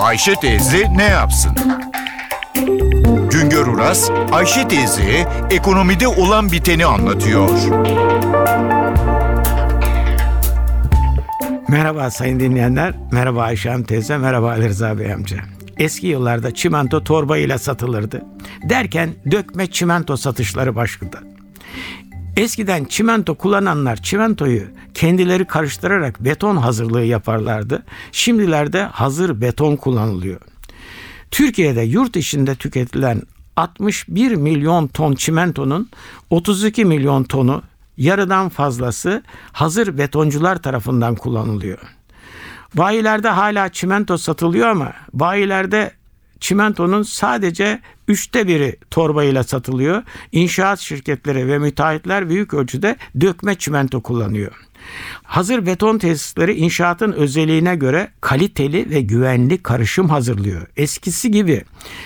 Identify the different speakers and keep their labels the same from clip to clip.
Speaker 1: Ayşe teyze ne yapsın? Güngör Uras, Ayşe teyze ekonomide olan biteni anlatıyor.
Speaker 2: Merhaba sayın dinleyenler, merhaba Ayşe Hanım teyze, merhaba Ali Rıza Bey amca. Eski yıllarda çimento torba ile satılırdı. Derken dökme çimento satışları başladı. Eskiden çimento kullananlar çimentoyu kendileri karıştırarak beton hazırlığı yaparlardı. Şimdilerde hazır beton kullanılıyor. Türkiye'de yurt içinde tüketilen 61 milyon ton çimentonun 32 milyon tonu yarıdan fazlası hazır betoncular tarafından kullanılıyor. Bayilerde hala çimento satılıyor ama bayilerde çimentonun sadece üçte biri torbayla satılıyor. İnşaat şirketleri ve müteahhitler büyük ölçüde dökme çimento kullanıyor. Hazır beton tesisleri inşaatın özelliğine göre kaliteli ve güvenli karışım hazırlıyor. Eskisi gibi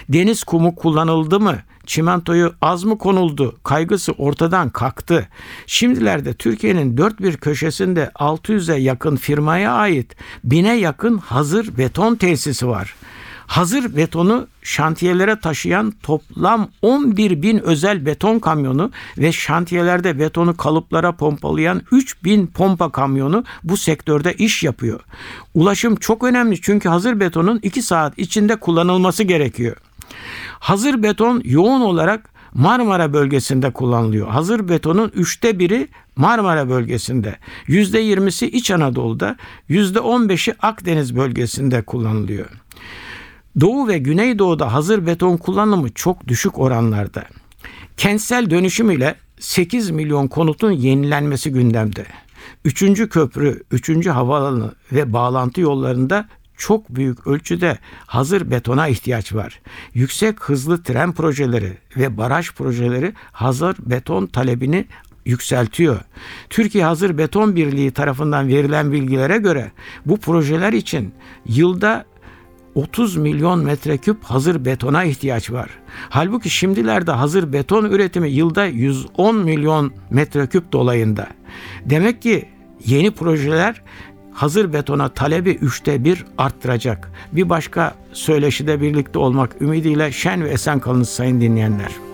Speaker 2: deniz kumu kullanıldı mı, çimentoyu az mı konuldu kaygısı ortadan kalktı. Şimdilerde Türkiye'nin dört bir köşesinde 600'e yakın firmaya ait bine yakın hazır beton tesisi var. Hazır betonu şantiyelere taşıyan toplam 11 bin özel beton kamyonu ve şantiyelerde betonu kalıplara pompalayan 3 bin pompa kamyonu bu sektörde iş yapıyor. Ulaşım çok önemli çünkü hazır betonun 2 saat içinde kullanılması gerekiyor. Hazır beton yoğun olarak Marmara bölgesinde kullanılıyor. Hazır betonun üçte biri Marmara bölgesinde, yüzde yirmisi İç Anadolu'da, yüzde on beşi Akdeniz bölgesinde kullanılıyor. Doğu ve Güneydoğu'da hazır beton kullanımı çok düşük oranlarda. Kentsel dönüşüm ile 8 milyon konutun yenilenmesi gündemde. Üçüncü köprü, üçüncü havaalanı ve bağlantı yollarında çok büyük ölçüde hazır betona ihtiyaç var. Yüksek hızlı tren projeleri ve baraj projeleri hazır beton talebini yükseltiyor. Türkiye Hazır Beton Birliği tarafından verilen bilgilere göre bu projeler için yılda 30 milyon metreküp hazır betona ihtiyaç var. Halbuki şimdilerde hazır beton üretimi yılda 110 milyon metreküp dolayında. Demek ki yeni projeler hazır betona talebi üçte bir arttıracak. Bir başka söyleşide birlikte olmak ümidiyle şen ve esen kalınız sayın dinleyenler.